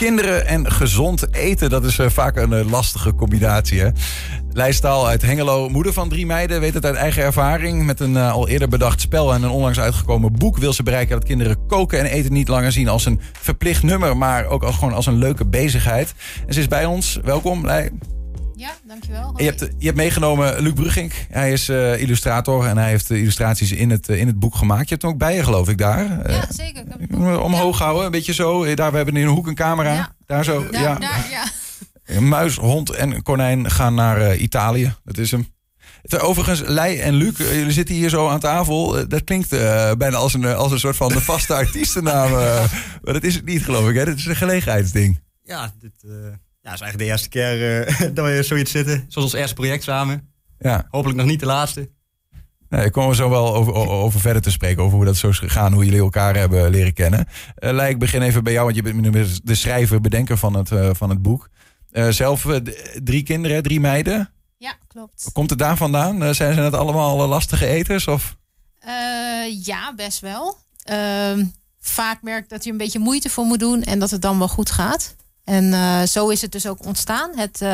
Kinderen en gezond eten, dat is eh, vaak een eh, lastige combinatie. Hè? Lijstaal uit Hengelo, moeder van drie meiden, weet het uit eigen ervaring. Met een eh, al eerder bedacht spel en een onlangs uitgekomen boek wil ze bereiken dat kinderen koken en eten niet langer zien als een verplicht nummer, maar ook gewoon als een leuke bezigheid. En ze is bij ons. Welkom, Lij. Ja, dankjewel. En je, hebt, je hebt meegenomen Luc Brugink. Hij is eh, illustrator en hij heeft de illustraties in het, eh, in het boek gemaakt. Je hebt hem ook bij je, geloof ik, daar. Eh, Ja, zeker. Ik omhoog houden, een beetje zo. Eh, Daar, we hebben in een hoek een camera. Ja. Daar zo. Daar, ja. daar, ja. Een Muis, hond en konijn gaan naar eh, Italië. Dat is hem. Overigens, Lei en Luc, eh, jullie zitten hier zo aan tafel. Eh, Dat klinkt eh, bijna als een, eh, als een soort van de vaste artiestennaam. eh. maar dat is het niet, geloof ik. Hè? Dat is een gelegenheidsding. Ja, dit eh, ja, is eigenlijk de eerste keer eh, dat we zoiets zitten. Zoals ons eerste project samen. Ja. Hopelijk nog niet de laatste. Nee, daar komen we zo wel over, over verder te spreken. Over hoe dat zo is gegaan, hoe jullie elkaar hebben leren kennen. Eh Lei, ik begin even bij jou, want je bent nu de schrijver, bedenker van het, eh, van het boek. Eh, zelf drie kinderen, drie meiden. ja, klopt. Komt het daar vandaan? Zijn ze het allemaal lastige eters? Of? Eh, ja, best wel. Ehm, vaak merk ik dat je een beetje moeite voor moet doen en dat het dan wel goed gaat. En eh, zo is het dus ook ontstaan, het, eh,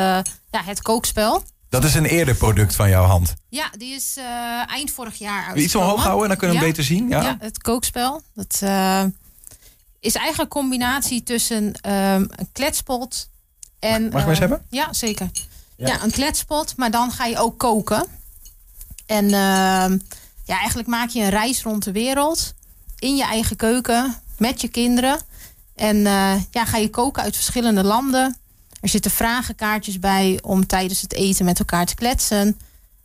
ja, het kookspel. Dat is een eerder product van jouw hand. Ja, die is eh, eind vorig jaar je Iets uitgekomen. omhoog houden, dan kunnen we hem beter zien. Ja? Ja, het kookspel. Dat is eigenlijk een combinatie tussen ehm, een kletspot en... Mag ik hem eens hebben? Ja, zeker. Ja. Ja. een kletspot, maar dan ga je ook koken. En ehm, ja, eigenlijk maak je een reis rond de wereld in je eigen keuken met je kinderen. En eh, ja, ga je koken uit verschillende landen. Er zitten vragenkaartjes bij om tijdens het eten met elkaar te kletsen.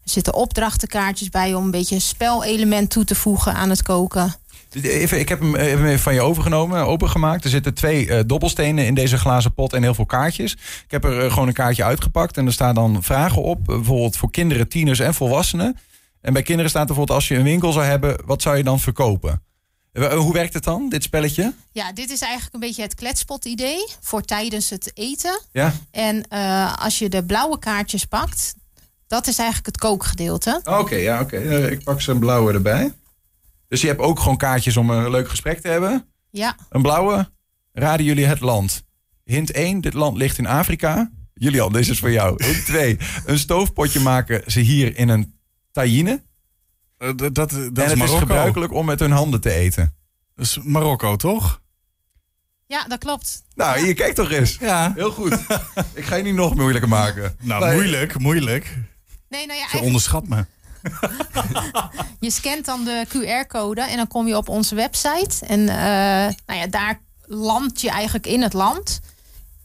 Er zitten opdrachtenkaartjes bij om een beetje een spelelement toe te voegen aan het koken. Even, ik heb hem even van je overgenomen, opengemaakt. Er zitten twee eh, dobbelstenen in deze glazen pot en heel veel kaartjes. Ik heb er eh, gewoon een kaartje uitgepakt en er staan dan vragen op. bijvoorbeeld voor kinderen, tieners en volwassenen. En bij kinderen staat er bijvoorbeeld als je een winkel zou hebben, wat zou je dan verkopen? Eh, Hoe werkt het dan, dit spelletje? Ja, dit is eigenlijk een beetje het kletspot-idee voor tijdens het eten. Ja? En eh, als je de blauwe kaartjes pakt, dat is eigenlijk het kookgedeelte. Oké, ja, oké. Eh, ik pak ze een blauwe erbij. Dus je hebt ook gewoon kaartjes om een leuk gesprek te hebben. Ja, Een blauwe. Raden jullie het land? Hint 1, dit land ligt in Afrika. Julian, deze is voor jou. Hint 2, een stoofpotje maken ze hier in een tagine. Eh, dat, dat en is het is gebruikelijk om met hun handen te eten. Dat is Marokko, toch? ja dat klopt. Nou, hier, kijk toch eens. Ja. Heel goed. Ik ga je niet nog moeilijker maken. Nou, Nee. moeilijk, moeilijk. Nee, nou ja, Ze eigenlijk, onderschat me. je scant dan de QR-code en dan kom je op onze website. En eh, nou ja, daar land je eigenlijk in het land.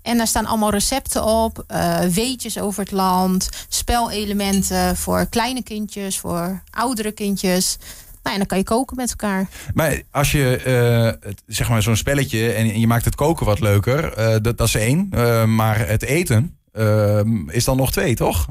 En daar staan allemaal recepten op, eh, weetjes over het land, spelelementen voor kleine kindjes, voor oudere kindjes. Nou, en dan kan je koken met elkaar. Maar als je, eh, zeg maar, zo'n spelletje en je maakt het koken wat leuker, eh, dat, dat is één. Maar het eten eh, is dan nog twee, toch?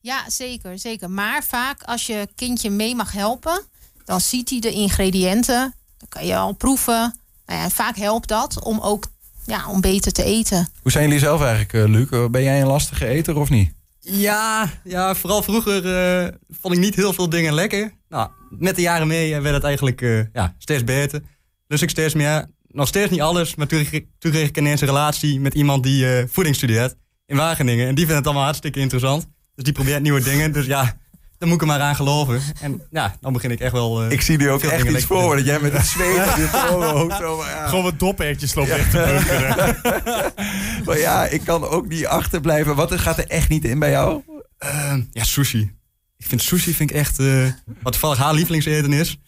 Ja, zeker, zeker. Maar vaak als je kindje mee mag helpen, dan ziet hij de ingrediënten. Dan kan je al proeven. Nou ja, en vaak helpt dat om ook ja, om beter te eten. Hoe zijn jullie zelf eigenlijk, eh, Luc? Ben jij een lastige eter of niet? Ja, ja vooral vroeger eh, vond ik niet heel veel dingen lekker. Nou, met de jaren mee eh, werd het eigenlijk eh, ja, steeds beter. Dus ik steeds meer. Nog steeds niet alles, maar toen, kreeg- toen kreeg ik ineens een relatie met iemand die eh, voeding studeert in Wageningen. En die vindt het allemaal hartstikke interessant. Dus die probeert nieuwe dingen. Dus ja, daar moet ik er maar aan geloven. En ja, dan begin ik echt wel... eh, Ik zie nu ook veel echt iets voor dat jij met het zweet op je voorhoofd zo, maar ja. Gewoon wat dopertjes lopen weg te. Maar ja, ik kan ook niet achterblijven. Wat gaat er echt niet in bij jou? Eh, ja, sushi. Ik vind sushi vind ik echt... eh, wat toevallig haar lievelingseten is.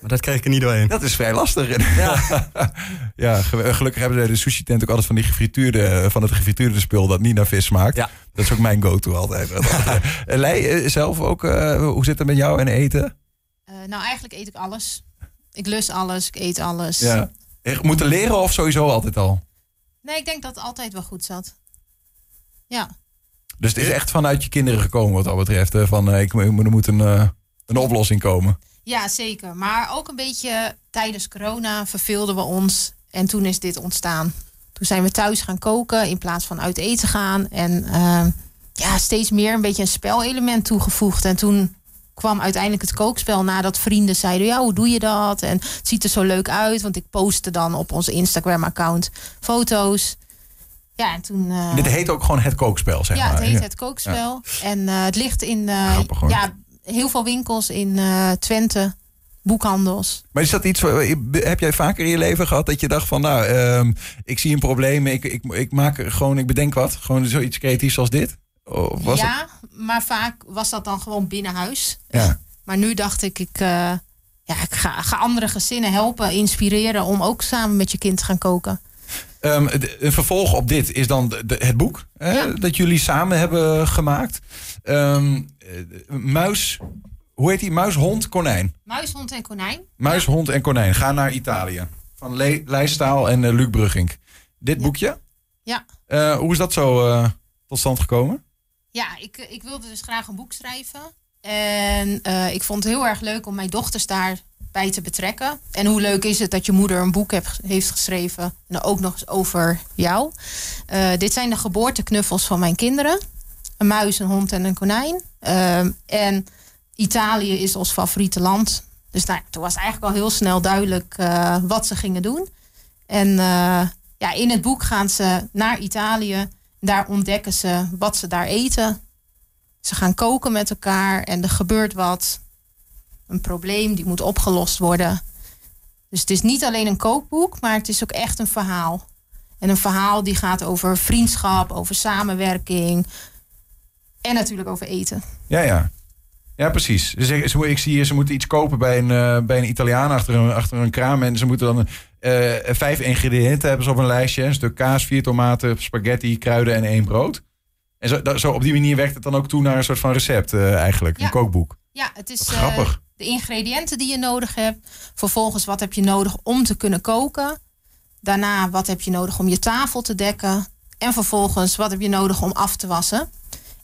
Maar dat krijg ik er niet doorheen. Dat is vrij lastig. Ja, ja ge- gelukkig hebben ze de sushi tent ook altijd van die gefrituurde, van het gefrituurde spul dat niet naar vis smaakt. Ja. Dat is ook mijn go-to altijd. En Lei, eh, zelf ook, eh, hoe zit het met jou en eten? Eh, nou, eigenlijk eet ik alles. Ik lust alles, ik eet alles. Ja. Echt Moeten leren of sowieso altijd al? Nee, ik denk dat het altijd wel goed zat. Ja, Dus het is echt vanuit je kinderen gekomen wat dat betreft. hè, Van eh, ik, er moet een, eh, een oplossing komen. Ja, zeker. Maar ook een beetje tijdens corona verveelden we ons. En toen is dit ontstaan. Toen zijn we thuis gaan koken in plaats van uit eten gaan. En eh, ja, steeds meer een beetje een spelelement toegevoegd. En toen kwam uiteindelijk het kookspel nadat vrienden zeiden... ja, hoe doe je dat? En het ziet er zo leuk uit. Want ik postte dan op ons Instagram-account foto's. ja, en toen... eh, Dit heet ook gewoon het kookspel, zeg ja, maar. het heet het kookspel. En eh, het ligt in eh, Grappig, ja, heel veel winkels in eh, Twente, boekhandels. Maar is dat iets, heb jij vaker in je leven gehad dat je dacht van, nou, ehm, ik zie een probleem, ik, ik, ik maak gewoon, ik bedenk wat, gewoon zoiets creatiefs als dit? Of was ja, maar vaak was dat dan gewoon binnen huis. Ja. Maar nu dacht ik, ik, eh, ja, ik ga, ga andere gezinnen helpen, inspireren om ook samen met je kind te gaan koken. Ehm, een vervolg op dit is dan de- het boek hè, Ja. dat jullie samen hebben gemaakt. Ehm, eh, muis, hoe heet die? Muis, hond, konijn. Muis, hond en konijn. Muis, hond en konijn. Ga naar Italië. Van Le Lijstaal en eh, Luc Brugging. Dit Ja. boekje? Ja. Eh, hoe is dat zo eh, tot stand gekomen? Ja, ik, ik wilde dus graag een boek schrijven. En ik vond het heel erg leuk om mijn dochters daarbij te betrekken. En hoe leuk is het dat je moeder een boek heeft, geschreven. En dan ook nog eens over jou. Eh, dit zijn de geboorteknuffels van mijn kinderen. Een muis, een hond en een konijn. Ehm, en Italië is ons favoriete land. Dus nou, toen was eigenlijk al heel snel duidelijk eh, wat ze gingen doen. En eh, ja, in het boek gaan ze naar Italië. Daar ontdekken ze wat ze daar eten. Ze gaan koken met elkaar en er gebeurt wat. Een probleem die moet opgelost worden. Dus het is niet alleen een kookboek, maar het is ook echt een verhaal. En een verhaal die gaat over vriendschap, over samenwerking. En natuurlijk over eten. Ja, ja. Ja, precies. Zeggen, ze, ik zie hier, ze moeten iets kopen bij een, eh, bij een Italiaan achter een, achter een kraam. En ze moeten dan eh, vijf ingrediënten hebben ze op een lijstje. Een stuk kaas, vier tomaten, spaghetti, kruiden en één brood. En zo, dat- zo op die manier werkt het dan ook toe naar een soort van recept eh, eigenlijk. Ja. Een kookboek. Ja, het is Wat grappig. De ingrediënten die je nodig hebt. Vervolgens, wat heb je nodig om te kunnen koken? Daarna, wat heb je nodig om je tafel te dekken? En vervolgens, wat heb je nodig om af te wassen?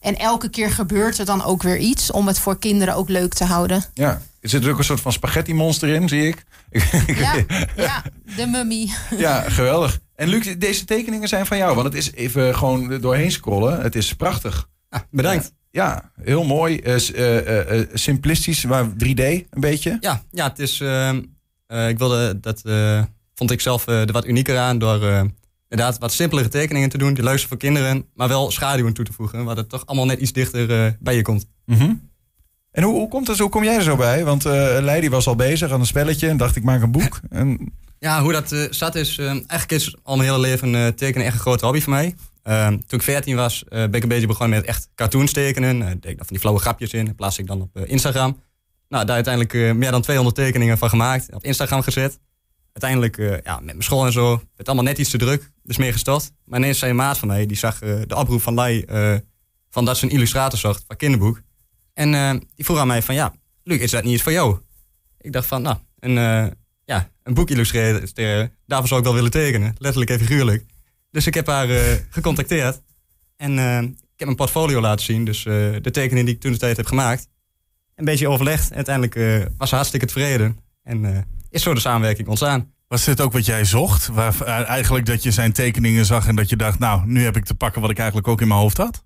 En elke keer gebeurt er dan ook weer iets om het voor kinderen ook leuk te houden. Ja. Er zit ook een soort van spaghetti monster in, zie ik. Ja, ja de mummie. Ja, geweldig. En Luc, deze tekeningen zijn van jou. Want het is even gewoon doorheen scrollen. Het is prachtig. Ah, bedankt. Ja, heel mooi. eh, eh, eh, simplistisch, maar 3D een beetje. Ja, ja het is. ehm, eh, ik wilde dat. vond ik zelf er wat unieker aan door. inderdaad wat simpelere tekeningen te doen. Die zijn voor kinderen. Maar wel schaduwen toe te voegen. Waar het toch allemaal net iets dichter bij je komt. Mhm. En hoe, hoe, komt het, hoe kom jij er zo bij? Want eh Leidi was al bezig aan een spelletje en dacht ik maak een boek. En, Ja, hoe dat eh, zat is. eigenlijk is al mijn hele leven tekenen echt een grote hobby voor mij. Ehm, toen ik 14 was, eh, ben ik een beetje begonnen met echt cartoons tekenen. Uh, deed dan van die flauwe grapjes in. Plaats ik dan op eh, Instagram. Nou, daar uiteindelijk eh, meer dan 200 tekeningen van gemaakt. Op Instagram gezet. Uiteindelijk, eh, ja, met mijn school en zo, werd allemaal net iets te druk. Dus meer gestopt. Maar ineens zei een maat van mij, die zag eh, de oproep van Lai... eh, van dat ze een illustrator zocht voor kinderboek. En eh, die vroeg aan mij van, ja, Luc, is dat niet iets voor jou? Ik dacht van, nou, een, eh, ja, een boek illustreren, daarvoor zou ik wel willen tekenen. Letterlijk en figuurlijk. Dus ik heb haar eh, gecontacteerd. En eh, ik heb mijn portfolio laten zien. Dus eh, de tekeningen die ik toen de tijd heb gemaakt. Een beetje overlegd. En uiteindelijk eh, was ze hartstikke tevreden. En eh, is zo de samenwerking ontstaan. Was dit ook wat jij zocht? Waar, eigenlijk dat je zijn tekeningen zag en dat je dacht, nou, nu heb ik te pakken wat ik eigenlijk ook in mijn hoofd had?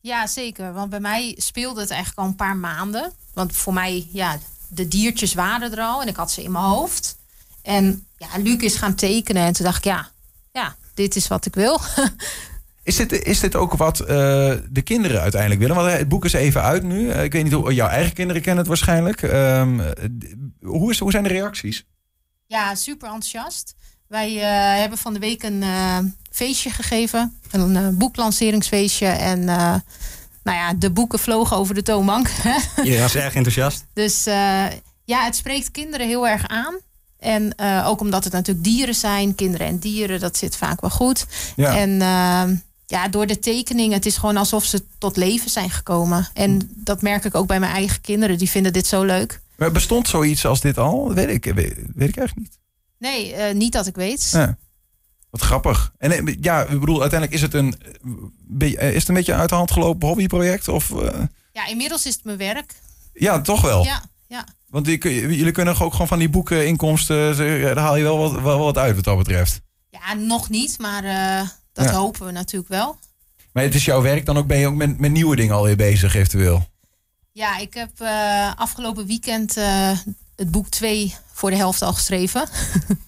Ja, zeker. Want bij mij speelde het eigenlijk al een paar maanden. Want voor mij, ja, de diertjes waren er al en ik had ze in mijn hoofd. En ja, Luc is gaan tekenen en toen dacht ik, ja, ja dit is wat ik wil. is, dit, is dit ook wat eh, de kinderen uiteindelijk willen? Want eh, het boek is even uit nu. Eh, ik weet niet hoe jouw eigen kinderen kennen het waarschijnlijk. D- hoe, is, hoe zijn de reacties? Ja, super enthousiast. Wij eh, hebben van de week een eh, feestje gegeven. Een boeklanceringsfeestje. En eh, nou ja, de boeken vlogen over de toonbank. Iedereen was erg enthousiast. dus eh, ja, het spreekt kinderen heel erg aan. En eh, ook omdat het natuurlijk dieren zijn. Kinderen en dieren, dat zit vaak wel goed. Ja. En eh, ja, door de tekening, het is gewoon alsof ze tot leven zijn gekomen. En dat merk ik ook bij mijn eigen kinderen. Die vinden dit zo leuk. Maar bestond zoiets als dit al? Weet ik, weet, weet ik eigenlijk niet. Nee, eh, niet dat ik weet. Ja. Wat grappig. En eh, ja, ik bedoel, uiteindelijk is het een, beetje- is het een beetje een uit de hand gelopen hobbyproject? Of, Ja, inmiddels is het mijn werk. ja, toch wel. Ja, ja. Want die jullie kunnen ook gewoon van die boekeninkomsten, daar haal je wel wat, wel wat uit wat dat betreft. Ja, nog niet, maar eh, dat Ja. hopen we natuurlijk wel. Maar het is jouw werk, dan ook ben je ook met, met nieuwe dingen alweer bezig eventueel. Ja, ik heb eh, afgelopen weekend eh, het boek 2 voor de helft al geschreven.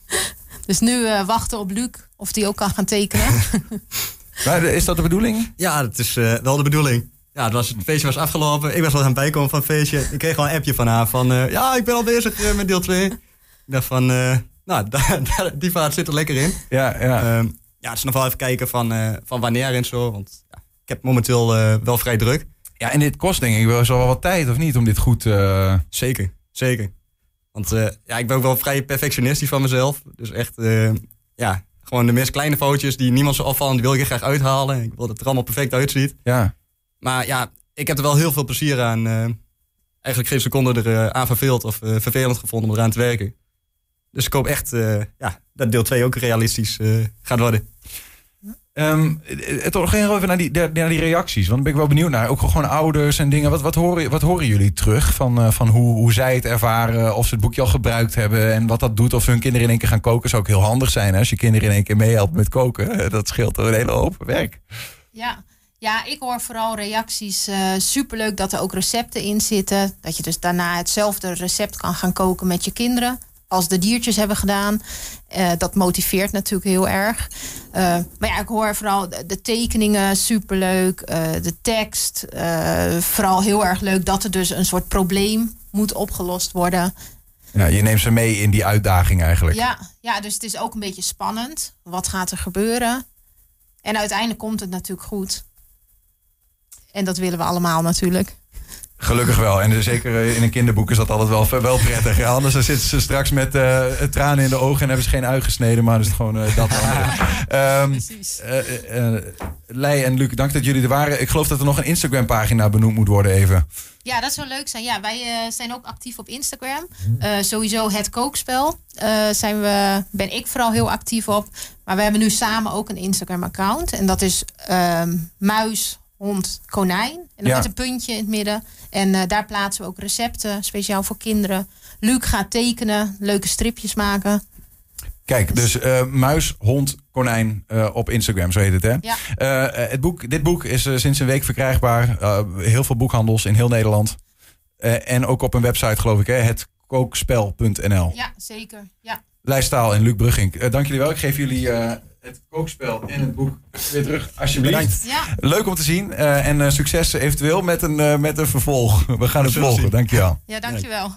dus nu eh, wachten op Luc of die ook kan gaan tekenen. Maar is dat de bedoeling? Ja, dat is eh, wel de bedoeling. Ja, het, was, het feestje was afgelopen. Ik was wel aan het bijkomen van het feestje. Ik kreeg al een appje van haar van... eh, ja, ik ben al bezig eh, met deel 2. Ik dacht van... eh, nou, die vaart zit er lekker in. Ja, ja. Ehm, ja, het is nog wel even kijken van, van wanneer en zo. Want ja, ik heb momenteel wel vrij druk. ja, en dit kost denk ik wel zo wel wat tijd, of niet? Om dit goed... Zeker, zeker. Want ja, ik ben ook wel vrij perfectionistisch van mezelf. Dus echt, ja, gewoon de meest kleine foutjes die niemand zo opvallen, die wil ik er graag uithalen. Ik wil dat het er allemaal perfect uitziet. ja. Maar ja, ik heb er wel heel veel plezier aan. eh, eigenlijk geen seconde er eh, aan verveeld of eh, vervelend gevonden om eraan te werken. Dus ik hoop echt eh, ja, dat deel 2 ook realistisch eh, gaat worden. Ehm, het toch even naar die, naar die reacties. Want dan ben ik wel benieuwd naar. Ook gewoon ouders en dingen. Wat, wat, horen, wat horen jullie terug van, eh, van hoe, hoe zij het ervaren? Of ze het boekje al gebruikt hebben en wat dat doet. Of hun kinderen in één keer gaan koken. Zou ook heel handig zijn hè, als je kinderen in één keer meehelpt met koken. Dat scheelt er een hele hoop werk. Ja. Ja, ik hoor vooral reacties. eh superleuk dat er ook recepten in zitten. Dat je dus daarna hetzelfde recept kan gaan koken met je kinderen. Als de diertjes hebben gedaan. Eh, dat motiveert natuurlijk heel erg. Eh, maar ja, ik hoor vooral de, de tekeningen superleuk. de tekst. vooral heel erg leuk dat er dus een soort probleem moet opgelost worden. Ja, je neemt ze mee in die uitdaging eigenlijk. Ja, ja, dus het is ook een beetje spannend. Wat gaat er gebeuren? En uiteindelijk komt het natuurlijk goed. En dat willen we allemaal natuurlijk. Gelukkig wel. En zeker eh, in een kinderboek is dat altijd wel, wel prettig. Ja, anders dan zitten ze straks met eh, tranen in de ogen en hebben ze geen ui gesneden. Maar dan is het gewoon eh, dat andere. Ehm, Precies. eh, eh, eh, Lei en Luc, dank dat jullie er waren. Ik geloof dat er nog een Instagram pagina benoemd moet worden even. Ja, dat zou leuk zijn. Ja, wij zijn ook actief op Instagram. Eh, sowieso het kookspel eh, zijn we, ben ik vooral heel actief op. Maar we hebben nu samen ook een Instagram-account. En dat is ehm, muis, hond, konijn. En dan Ja. met een puntje in het midden. En eh, daar plaatsen we ook recepten, speciaal voor kinderen. Luc gaat tekenen, leuke stripjes maken. Kijk, dus eh, muis, hond, konijn eh, op Instagram, zo heet het hè? Ja. Het boek, dit boek is sinds een week verkrijgbaar. Heel veel boekhandels in heel Nederland. En ook op een website geloof ik, hè? hetkookspel.nl. Ja, zeker. Ja. Lijstaal en Luc Brugging. Dank jullie wel. Ik geef jullie het kookspel en het boek weer terug, alsjeblieft. ja. Leuk om te zien. eh, en eh, succes eventueel met een, eh, met een vervolg. We gaan het volgen. Dankjewel. Ja, dankjewel.